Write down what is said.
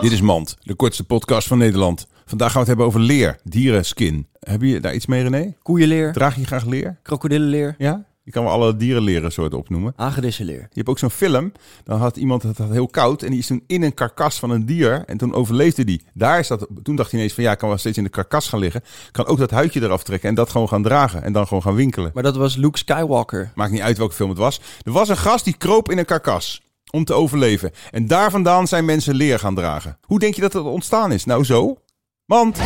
Dit is Mand, de kortste podcast van Nederland. Vandaag gaan we het hebben over leer, dierenskin. Heb je daar iets mee, René? Koeienleer, Draag je graag leer? krokodillenleer, Ja? Je kan wel alle dierenleren soorten opnoemen. hagedissenleer. Je hebt ook zo'n film, dan had iemand het had heel koud en die is toen in een karkas van een dier en toen overleefde die. Daar is dat, toen dacht hij ineens van ja, ik kan wel steeds in de karkas gaan liggen. Ik kan ook dat huidje eraf trekken en dat gewoon gaan dragen en dan gewoon gaan winkelen. Maar dat was Luke Skywalker. Maakt niet uit welke film het was. Er was een gast die kroop in een karkas om te overleven. En daar vandaan zijn mensen leer gaan dragen. Hoe denk je dat het ontstaan is? Nou zo. Want...